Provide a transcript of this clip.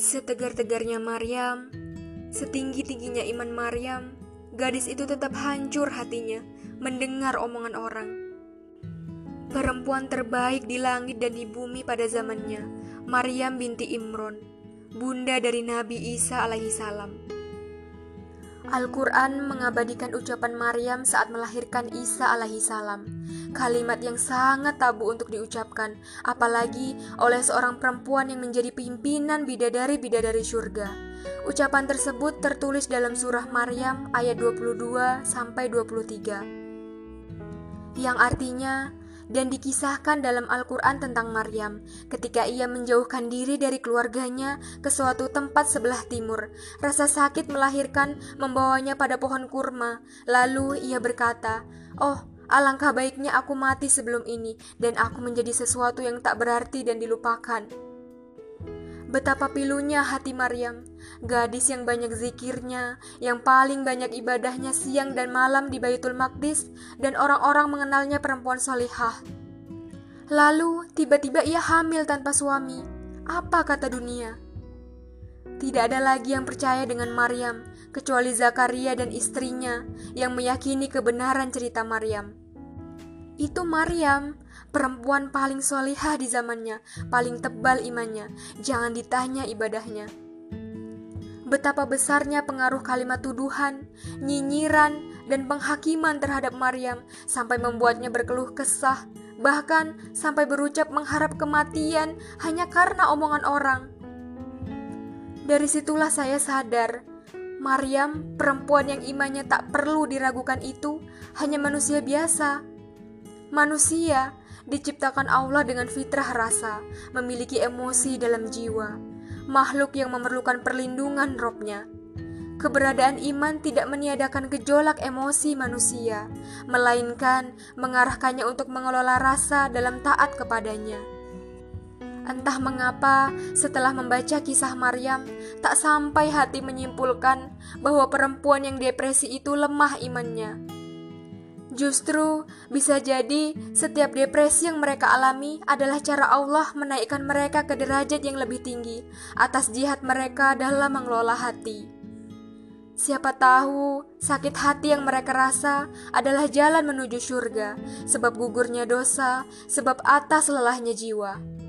Setegar-tegarnya Maryam, setinggi-tingginya iman Maryam, gadis itu tetap hancur hatinya mendengar omongan orang. Perempuan terbaik di langit dan di bumi pada zamannya, Maryam binti Imron, bunda dari Nabi Isa alaihi salam. Al-Quran mengabadikan ucapan Maryam saat melahirkan Isa alaihi salam. Kalimat yang sangat tabu untuk diucapkan, apalagi oleh seorang perempuan yang menjadi pimpinan bidadari-bidadari surga. Ucapan tersebut tertulis dalam surah Maryam ayat 22 sampai 23. Yang artinya, dan dikisahkan dalam Al-Quran tentang Maryam ketika ia menjauhkan diri dari keluarganya ke suatu tempat sebelah timur. Rasa sakit melahirkan membawanya pada pohon kurma. Lalu ia berkata, "Oh, alangkah baiknya aku mati sebelum ini dan aku menjadi sesuatu yang tak berarti dan dilupakan." Betapa pilunya hati Maryam, gadis yang banyak zikirnya, yang paling banyak ibadahnya siang dan malam di Baitul Maqdis, dan orang-orang mengenalnya perempuan solihah. Lalu tiba-tiba ia hamil tanpa suami. Apa kata dunia? Tidak ada lagi yang percaya dengan Maryam, kecuali Zakaria dan istrinya yang meyakini kebenaran cerita Maryam. Itu Maryam, perempuan paling solihah di zamannya, paling tebal imannya, jangan ditanya ibadahnya. Betapa besarnya pengaruh kalimat tuduhan, nyinyiran, dan penghakiman terhadap Maryam sampai membuatnya berkeluh kesah, bahkan sampai berucap mengharap kematian hanya karena omongan orang. Dari situlah saya sadar, Maryam, perempuan yang imannya tak perlu diragukan itu, hanya manusia biasa Manusia diciptakan Allah dengan fitrah rasa, memiliki emosi dalam jiwa, makhluk yang memerlukan perlindungan robnya. Keberadaan iman tidak meniadakan gejolak emosi manusia, melainkan mengarahkannya untuk mengelola rasa dalam taat kepadanya. Entah mengapa, setelah membaca kisah Maryam, tak sampai hati menyimpulkan bahwa perempuan yang depresi itu lemah imannya Justru bisa jadi setiap depresi yang mereka alami adalah cara Allah menaikkan mereka ke derajat yang lebih tinggi atas jihad mereka dalam mengelola hati. Siapa tahu sakit hati yang mereka rasa adalah jalan menuju surga, sebab gugurnya dosa, sebab atas lelahnya jiwa.